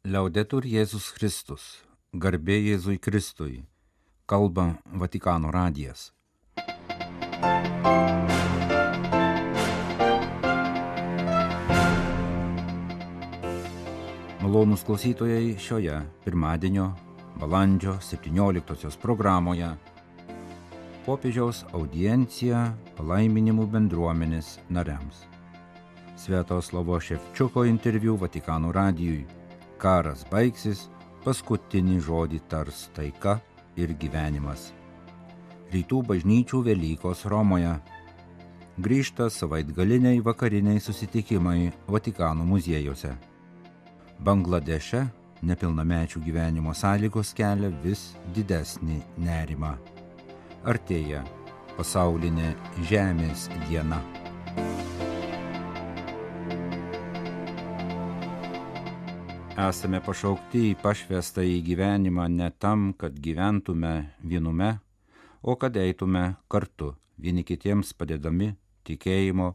Liaudetur Jėzus Kristus, garbė Jėzui Kristui, kalba Vatikano radijas. Malonus klausytojai šioje pirmadienio balandžio 17 programoje popiežiaus audiencija palaiminimų bendruomenės nariams. Sviatoslavo Ševčiuko interviu Vatikano radijui. Karas baigsis, paskutinį žodį tars taika ir gyvenimas. Rytų bažnyčių Velykos Romoje. Grįžta savaitgaliniai vakariniai susitikimai Vatikano muziejuose. Bangladeše nepilnamečių gyvenimo sąlygos kelia vis didesnį nerimą. Artėja pasaulinė Žemės diena. Esame pašaukti į pašvestą į gyvenimą ne tam, kad gyventume vienume, o kad eitume kartu, vieni kitiems padedami tikėjimo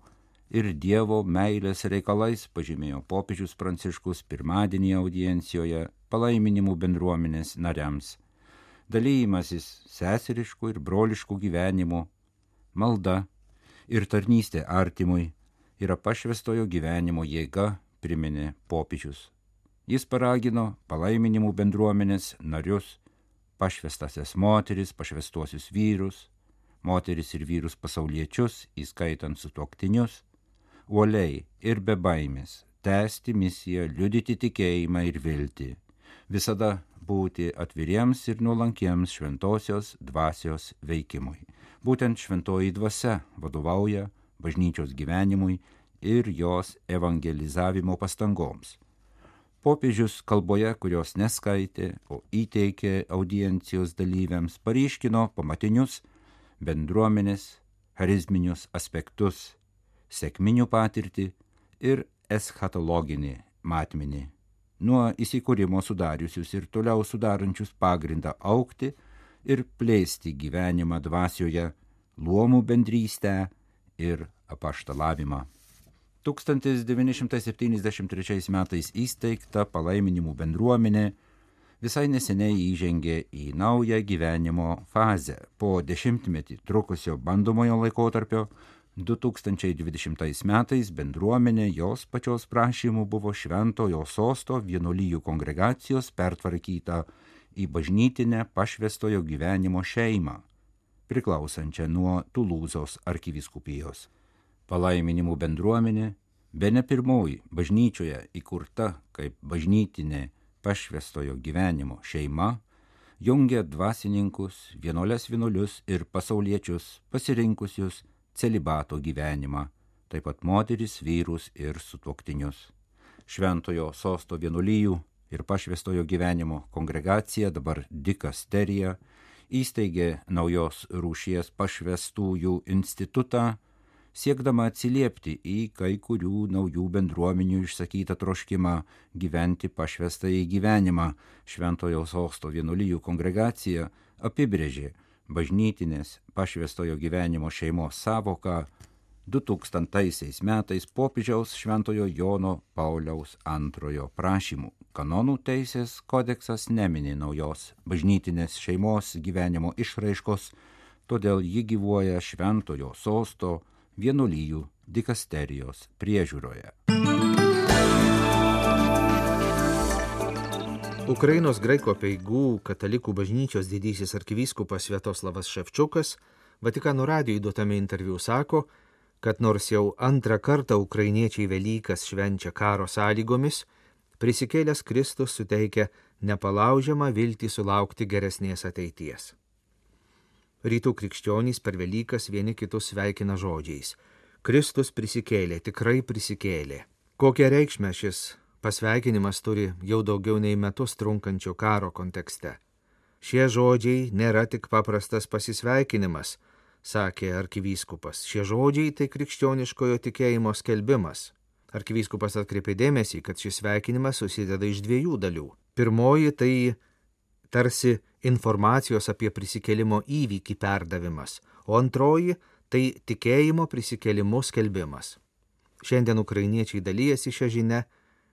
ir Dievo meilės reikalais, pažymėjo popiežius Pranciškus pirmadienį audiencijoje palaiminimų bendruomenės nariams. Dalymasis seseriškų ir broliškų gyvenimų, malda ir tarnystė artimui yra pašvestojo gyvenimo jėga, priminė popiežius. Jis paragino palaiminimų bendruomenės narius, pašvestasias moteris, pašvestuosius vyrus, moteris ir vyrus pasauliečius, įskaitant sutuoktinius, uoliai ir be baimės tęsti misiją, liudyti tikėjimą ir viltį, visada būti atviriems ir nuolankiems šventosios dvasios veikimui. Būtent šventoji dvasia vadovauja bažnyčios gyvenimui ir jos evangelizavimo pastangoms. Popiežius kalboje, kurios neskaitė, o įteikė audiencijos dalyviams, paryškino pamatinius bendruomenės charizminius aspektus sekminių patirtį ir eschatologinį matmenį, nuo įsikūrimo sudariusius ir toliau sudarančius pagrindą aukti ir plėsti gyvenimą dvasioje, luomų bendrystę ir apaštalavimą. 1973 metais įsteigta palaiminimų bendruomenė visai neseniai įžengė į naują gyvenimo fazę. Po dešimtmetį trukusio bandomojo laikotarpio 2020 metais bendruomenė jos pačios prašymų buvo šventojo sosto vienuolyjų kongregacijos pertvarkyta į bažnytinę pašvestojo gyvenimo šeimą, priklausančią nuo Tulūzos arkiviskupijos. Palaiminimų bendruomenė, be ne pirmoji bažnyčioje įkurta kaip bažnytinė pašvestojo gyvenimo šeima, jungia dvasininkus, vienuolės vienuolius ir pasauliečius pasirinkusius celibato gyvenimą, taip pat moteris, vyrus ir sutuoktinius. Šventojo sosto vienuolyjų ir pašvestojo gyvenimo kongregacija, dabar dikasterija, įsteigė naujos rūšies pašvestųjų institutą, siekdama atsiliepti į kai kurių naujų bendruomenių išsakytą troškimą gyventi pašvestą į gyvenimą. Šventojo sosto vienuolyjų kongregacija apibrėžė bažnytinės pašvestojo gyvenimo šeimos savoką 2000 metais popiežiaus Šventojo Jono Pauliaus antrojo prašymų. Kanonų teisės kodeksas nemini naujos bažnytinės šeimos gyvenimo išraiškos, todėl ji gyvuoja Šventojo sosto vienuolyjų dikasterijos priežiūroje. Ukrainos graiko peigų katalikų bažnyčios didysis arkivyskupas Sviatoslavas Ševčiukas Vatikano radijui duotame interviu sako, kad nors jau antrą kartą ukrainiečiai Velykas švenčia karo sąlygomis, prisikėlęs Kristus suteikia nepalaužiamą viltį sulaukti geresnės ateities. Rytų krikščionys per Velykas vieni kitus sveikina žodžiais. Kristus prisikėlė, tikrai prisikėlė. Kokią reikšmę šis pasveikinimas turi jau daugiau nei metus trunkančio karo kontekste. Šie žodžiai nėra tik paprastas pasisveikinimas, sakė arkivyskupas. Šie žodžiai tai krikščioniškojo tikėjimo skelbimas. Arkivyskupas atkreipė dėmesį, kad šis sveikinimas susideda iš dviejų dalių. Pirmoji tai tarsi informacijos apie prisikėlimo įvykį perdavimas, o antroji tai tikėjimo prisikėlimu skelbimas. Šiandien ukrainiečiai dalyjasi šią žinę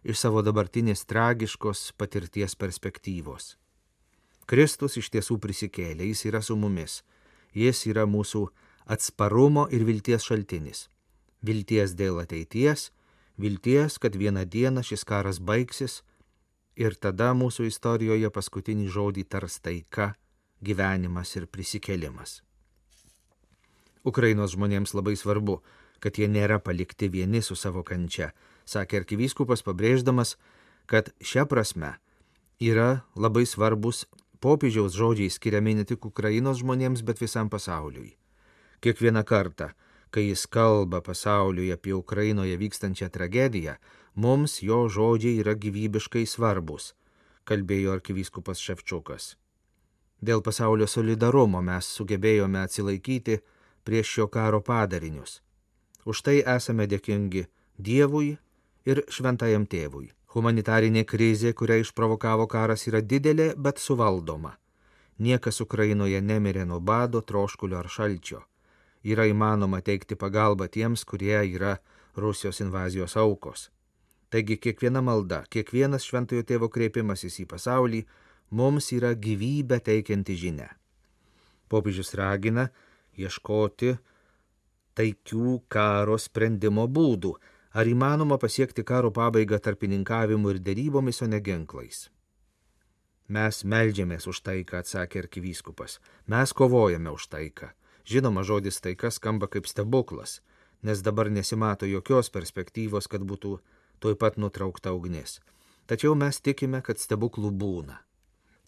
iš savo dabartinės tragiškos patirties perspektyvos. Kristus iš tiesų prisikėlė, jis yra su mumis, jis yra mūsų atsparumo ir vilties šaltinis. Vilties dėl ateities, vilties, kad vieną dieną šis karas baigsis ir tada mūsų istorijoje paskutinį žodį tars taika, gyvenimas ir prisikėlimas. Ukrainos žmonėms labai svarbu, kad jie nėra palikti vieni su savo kančia, sakė arkivyskupas pabrėždamas, kad šią prasme yra labai svarbus popiežiaus žodžiai skiriami ne tik Ukrainos žmonėms, bet visam pasauliui. Kiekvieną kartą, kai jis kalba pasauliui apie Ukrainoje vykstančią tragediją, mums jo žodžiai yra gyvybiškai svarbus, kalbėjo arkivyskupas Ševčiukas. Dėl pasaulio solidarumo mes sugebėjome atsilaikyti prieš šio karo padarinius. Už tai esame dėkingi Dievui ir Šventajam Tėvui. Humanitarinė krizė, kurią išprovokavo karas, yra didelė, bet suvaldoma. Niekas Ukrainoje nemirė nuo bado, troškulio ar šalčio yra įmanoma teikti pagalbą tiems, kurie yra Rusijos invazijos aukos. Taigi kiekviena malda, kiekvienas šventojo tėvo kreipimasis į pasaulį mums yra gyvybę teikianti žinia. Popiežius ragina ieškoti taikių karo sprendimo būdų, ar įmanoma pasiekti karo pabaigą tarpininkavimu ir dėrybomis, o ne ginklais. Mes melžiamės už taiką, atsakė arkivyskupas. Mes kovojame už taiką. Žinoma, žodis taika skamba kaip stebuklas, nes dabar nesimato jokios perspektyvos, kad būtų tuoj pat nutraukta ugnis. Tačiau mes tikime, kad stebuklų būna.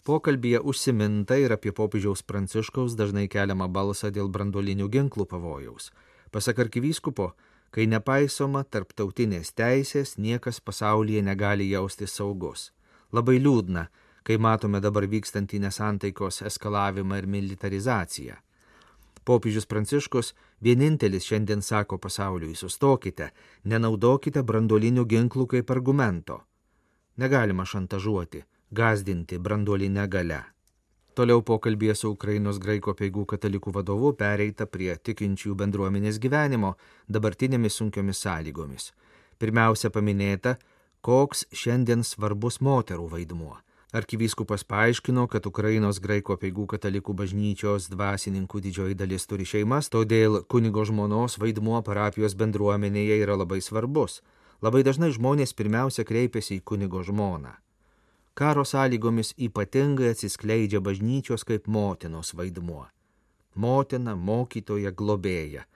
Pokalbėje užsiminta ir apie popiežiaus pranciškaus dažnai keliamą balsą dėl branduolinių ginklų pavojaus. Pasak arkivyskupo, kai nepaisoma tarptautinės teisės, niekas pasaulyje negali jausti saugus. Labai liūdna, kai matome dabar vykstantį nesantaikos eskalavimą ir militarizaciją. Popiežius Pranciškus vienintelis šiandien sako pasauliui, sustokite, nenaudokite branduolinių ginklų kaip argumento. Negalima šantažuoti, gazdinti branduolinę galę. Toliau pokalbėje su Ukrainos graiko peigų katalikų vadovu pereita prie tikinčių bendruomenės gyvenimo dabartinėmis sunkiomis sąlygomis. Pirmiausia paminėta, koks šiandien svarbus moterų vaidmuo. Arkivyskupas paaiškino, kad Ukrainos graiko peigų katalikų bažnyčios dvasininkų didžioji dalis turi šeimas, todėl kunigo žmonos vaidmuo parapijos bendruomenėje yra labai svarbus. Labai dažnai žmonės pirmiausia kreipiasi į kunigo žmoną. Karo sąlygomis ypatingai atsiskleidžia bažnyčios kaip motinos vaidmuo. Motina, mokytoja, globėja.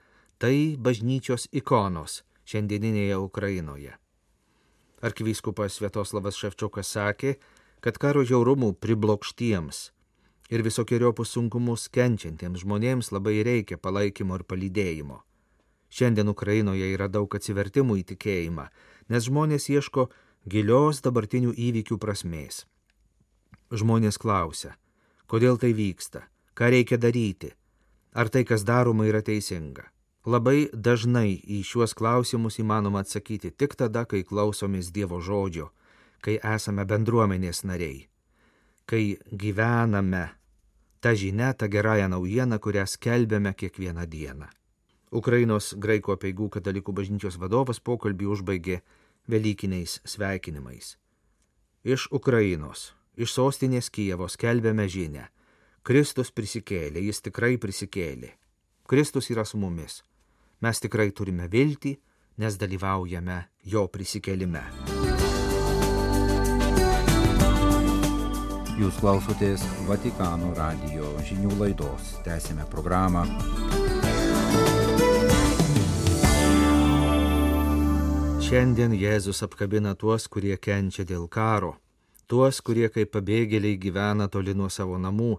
Tai bažnyčios ikonos šiandieninėje Ukrainoje. Arkivyskupas Svietoslavas Ševčiukas sakė, kad karo žiaurumų priblokštiems ir visokiojopus sunkumus kenčiantiems žmonėms labai reikia palaikymo ir palydėjimo. Šiandien Ukrainoje yra daug atsivertimų į tikėjimą, nes žmonės ieško gilios dabartinių įvykių prasmės. Žmonės klausia, kodėl tai vyksta, ką reikia daryti, ar tai, kas daroma, yra teisinga. Labai dažnai į šiuos klausimus įmanoma atsakyti tik tada, kai klausomės Dievo žodžio kai esame bendruomenės nariai, kai gyvename tą žinę, tą gerąją naujieną, kurią skelbėme kiekvieną dieną. Ukrainos graiko peigų katalikų bažnyčios vadovas pokalbį užbaigė Velykiniais sveikinimais. Iš Ukrainos, iš sostinės Kijevo skelbėme žinę. Kristus prisikėlė, jis tikrai prisikėlė. Kristus yra su mumis. Mes tikrai turime viltį, nes dalyvaujame jo prisikėlime. Jūs klausotės Vatikano radio žinių laidos. Tęsime programą. Šiandien Jėzus apkabina tuos, kurie kenčia dėl karo, tuos, kurie kaip pabėgėliai gyvena toli nuo savo namų,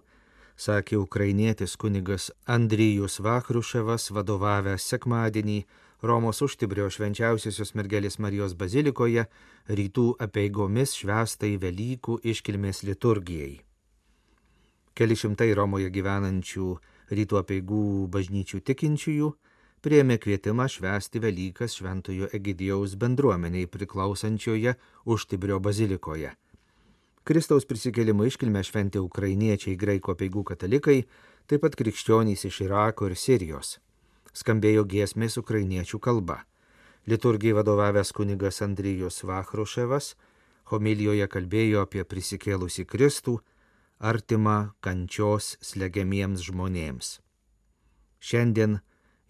sakė ukrainietis kunigas Andrijus Vakruševas, vadovavęs sekmadienį Romos užtibrio švenčiausiosios mergelės Marijos bazilikoje rytų apeigomis švestai Velykų iškilmės liturgijai. Keli šimtai Romoje gyvenančių rytų apieigų bažnyčių tikinčiųjų priemė kvietimą švęsti Velykas Šventojo Egidijaus bendruomeniai priklausančioje Užtibrio bazilikoje. Kristaus prisikėlimo iškilmę šventė ukrainiečiai graiko peigų katalikai, taip pat krikščionys iš Irako ir Sirijos skambėjo giesmės ukrainiečių kalba. Liturgijai vadovavęs kunigas Andrijus Vachruševas homilijoje kalbėjo apie prisikėlusį Kristų, artimą kančios slegiamiems žmonėms. Šiandien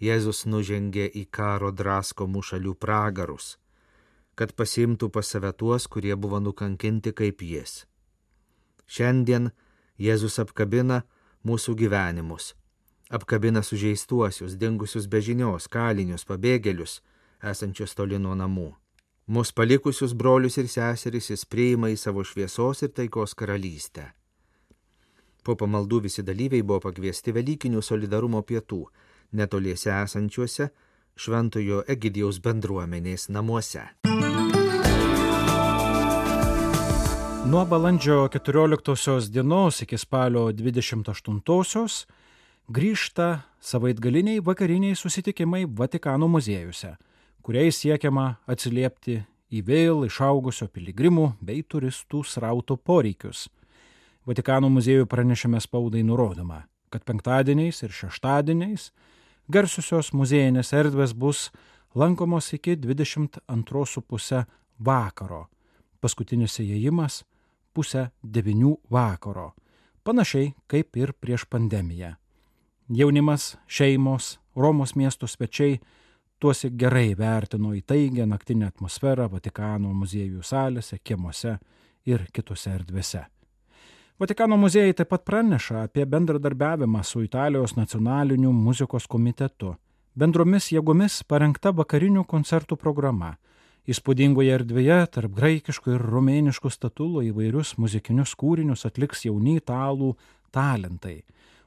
Jėzus nužengė į karo draskomų šalių pragarus, kad pasimtų pas save tuos, kurie buvo nukankinti kaip jis. Šiandien Jėzus apkabina mūsų gyvenimus, apkabina sužeistuosius, dingusius bežinios, kalinius, pabėgėlius, esančius toli nuo namų. Mūsų palikusius brolius ir seseris jis priima į savo šviesos ir taikos karalystę. Po pamaldų visi dalyviai buvo pakviesti Velykinių solidarumo pietų netoliese esančiuose Šventojo Egidijaus bendruomenės namuose. Nuo balandžio 14 dienos iki spalio 28 grįžta savaitgaliniai vakariniai susitikimai Vatikano muziejuose, kuriais siekiama atsiliepti į vėl išaugusio piligrimų bei turistų srauto poreikius. Vatikano muziejų pranešime spaudai nurodoma, kad penktadieniais ir šeštadieniais garsiusios muziejinės erdvės bus lankomos iki 22.30 vakaro. Paskutinis įėjimas pusę devinių vakaro, panašiai kaip ir prieš pandemiją. Jaunimas, šeimos, Romos miesto svečiai tuosi gerai vertino įtaigę naktinę atmosferą Vatikano muziejų salėse, kiemuose ir kitose erdvėse. Vatikano muziejai taip pat praneša apie bendradarbiavimą su Italijos nacionaliniu muzikos komitetu. Bendromis jėgomis parengta vakarinių koncertų programa Įspūdingoje erdvėje tarp graikiškų ir rumėniškų statulų įvairius muzikinius kūrinius atliks jauni italų talentai.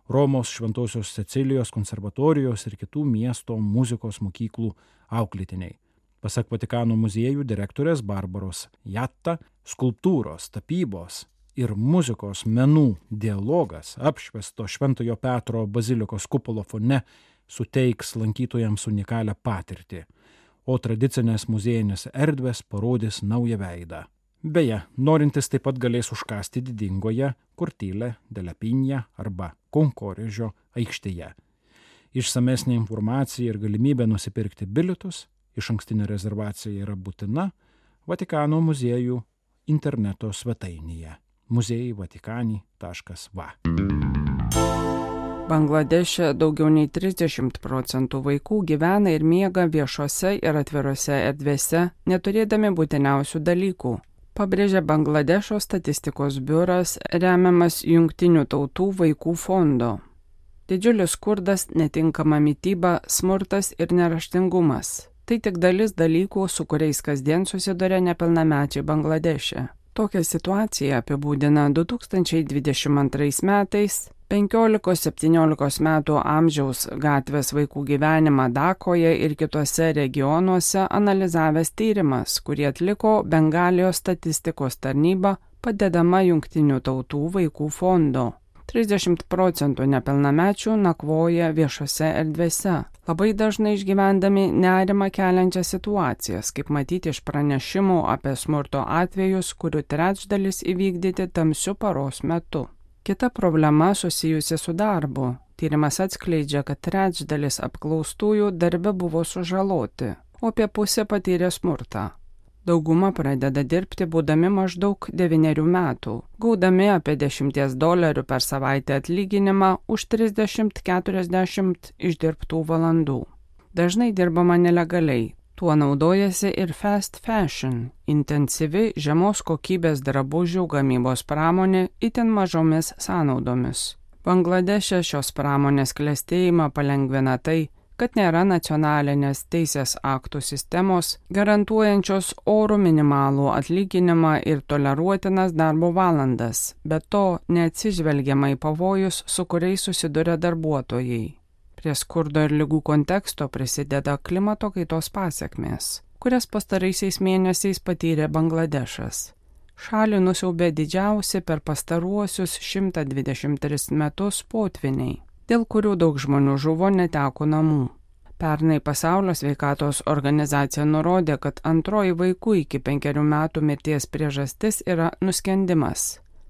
Romos Šventojios Cecilijos konservatorijos ir kitų miesto muzikos mokyklų auklėtiniai. Pasak Vatikano muziejų direktorės Barbaros Jatta, skulptūros, tapybos ir muzikos menų dialogas apšvesto Šventojo Petro bazilikos kupolo fone suteiks lankytojams unikalią patirtį o tradicinės muziejinės erdvės parodys naują veidą. Beje, norintis taip pat galės užkasti didingoje Kurtylė, Delepinė arba Konkorėžio aikštėje. Išsamesnė informacija ir galimybė nusipirkti bilietus, iš ankstinė rezervacija yra būtina Vatikano muziejų interneto svetainėje muziejai vatikani.va. Bangladeše daugiau nei 30 procentų vaikų gyvena ir miega viešose ir atvirose erdvėse, neturėdami būtiniausių dalykų. Pabrėžia Bangladešo statistikos biuras remiamas Junktinių tautų vaikų fondo. Didžiulis skurdas, netinkama mytyba, smurtas ir neraštingumas. Tai tik dalis dalykų, su kuriais kasdien susiduria nepilnamečiai Bangladeše. Tokią situaciją apibūdina 2022 metais 15-17 metų amžiaus gatvės vaikų gyvenimą Dakoje ir kitose regionuose analizavęs tyrimas, kurį atliko Bengalijos statistikos tarnyba padedama Junktinių tautų vaikų fondo. 30 procentų nepilnamečių nakvoja viešose erdvėse, labai dažnai išgyvendami nerimą keliančias situacijas, kaip matyti iš pranešimų apie smurto atvejus, kurių trečdalis įvykdyti tamsiu paros metu. Kita problema susijusi su darbu. Tyrimas atskleidžia, kad trečdalis apklaustųjų darbe buvo sužaloti, o apie pusę patyrė smurtą. Dauguma pradeda dirbti būdami maždaug 9 metų, gaudami apie 10 dolerių per savaitę atlyginimą už 30-40 išdirbtų valandų. Dažnai dirbama nelegaliai, Tuo naudojasi ir fast fashion - intensyvi žemos kokybės drabužių gamybos pramonė itin mažomis sąnaudomis. Bangladeše šios pramonės klėstėjimą palengvina tai, kad nėra nacionalinės teisės aktų sistemos garantuojančios orų minimalų atlyginimą ir toleruotinas darbo valandas, bet to neatsižvelgiama į pavojus, su kuriais susiduria darbuotojai. Prie skurdo ir lygų konteksto prisideda klimato kaitos pasiekmės, kurias pastaraisiais mėnesiais patyrė Bangladešas. Šalį nusiaubė didžiausi per pastaruosius 123 metus potviniai, dėl kurių daug žmonių žuvo neteko namų. Pernai pasaulio sveikatos organizacija nurodė, kad antroji vaikų iki penkerių metų mirties priežastis yra nuskendimas.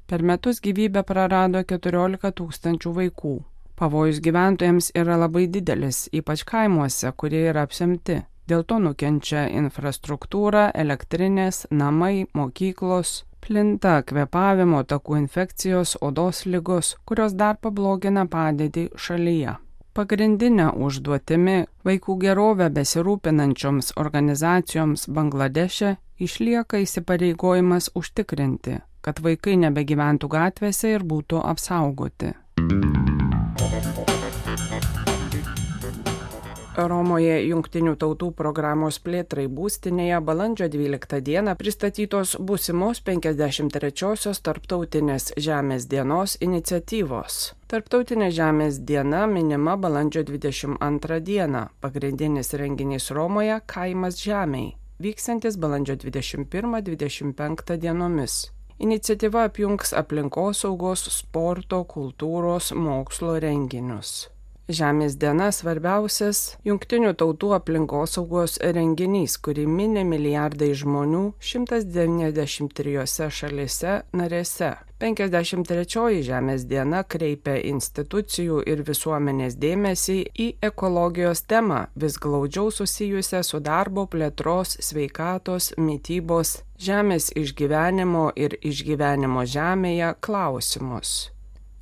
Per metus gyvybę prarado 14 tūkstančių vaikų. Pavojus gyventojams yra labai didelis, ypač kaimuose, kurie yra apsemti. Dėl to nukenčia infrastruktūra, elektrinės, namai, mokyklos, plinta kvepavimo takų infekcijos, odos lygos, kurios dar pablogina padėtį šalyje. Pagrindinė užduotimi vaikų gerovę besirūpinančioms organizacijoms Bangladeše išlieka įsipareigojimas užtikrinti, kad vaikai nebegyventų gatvėse ir būtų apsaugoti. Romoje Junktinių tautų programos plėtrai būstinėje balandžio 12 dieną pristatytos būsimos 53-osios Tarptautinės Žemės dienos iniciatyvos. Tarptautinė Žemės diena minima balandžio 22 dieną. Pagrindinis renginys Romoje - Kaimas Žemiai, vyksantis balandžio 21-25 dienomis. Iniciatyva apjungs aplinkosaugos, sporto, kultūros, mokslo renginius. Žemės diena svarbiausias Junktinių tautų aplinkosaugos renginys, kurį minė milijardai žmonių 193 šalise narėse. 53 Žemės diena kreipia institucijų ir visuomenės dėmesį į ekologijos temą, vis glaudžiau susijusią su darbo plėtros, sveikatos, mytybos, žemės išgyvenimo ir išgyvenimo žemėje klausimus.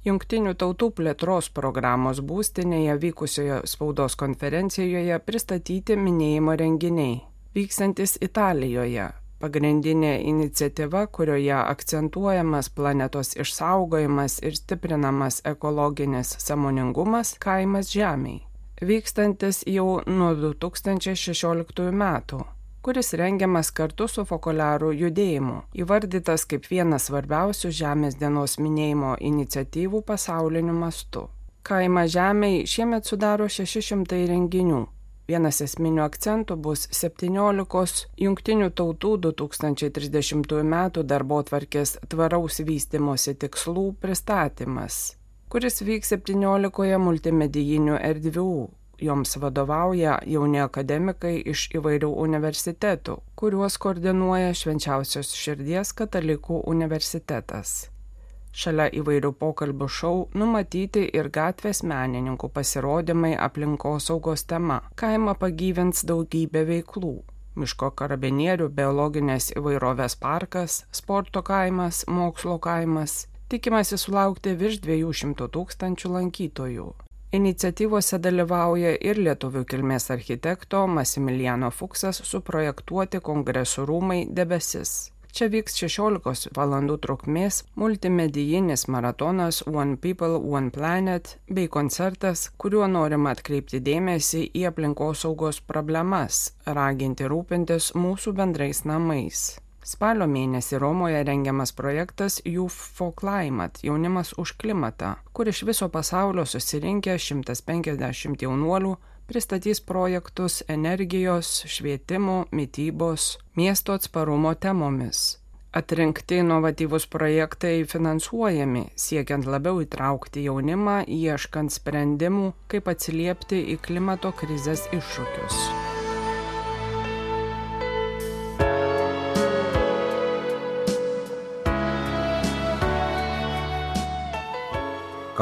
Junktinių tautų plėtros programos būstinėje vykusioje spaudos konferencijoje pristatyti minėjimo renginiai, vykstantis Italijoje. Pagrindinė iniciatyva, kurioje akcentuojamas planetos išsaugojimas ir stiprinamas ekologinis samoningumas kaimas Žemiai, vykstantis jau nuo 2016 metų kuris rengiamas kartu su fokoliarų judėjimu, įvardytas kaip vienas svarbiausių Žemės dienos minėjimo iniciatyvų pasauliniu mastu. Kaima Žemėje šiemet sudaro 600 renginių. Vienas esminių akcentų bus 17 Junktinių tautų 2030 m. darbo tvarkės tvaraus vystimosi tikslų pristatymas, kuris vyks 17 multimedijinių erdvių Joms vadovauja jauni akademikai iš įvairių universitetų, kuriuos koordinuoja Švenčiausios širdies katalikų universitetas. Šalia įvairių pokalbių šou numatyti ir gatvės menininkų pasirodymai aplinkosaugos tema. Kaimą pagyvins daugybė veiklų. Miško karabinierių biologinės įvairovės parkas, sporto kaimas, mokslo kaimas. Tikimasi sulaukti virš 200 tūkstančių lankytojų. Iniciatyvose dalyvauja ir lietuvių kilmės architekto Masimiliano Fuksas suprojektuoti kongresų rūmai debesis. Čia vyks 16 valandų trukmės multimedijinis maratonas One People, One Planet bei koncertas, kuriuo norima atkreipti dėmesį į aplinkosaugos problemas, raginti rūpintis mūsų bendrais namais. Spalio mėnesį Romoje rengiamas projektas for Climate - jaunimas už klimatą, kur iš viso pasaulio susirinkę 150 jaunuolių pristatys projektus energijos, švietimo, mytybos, miesto atsparumo temomis. Atrinkti inovatyvus projektai finansuojami, siekiant labiau įtraukti jaunimą, ieškant sprendimų, kaip atsiliepti į klimato krizės iššūkius.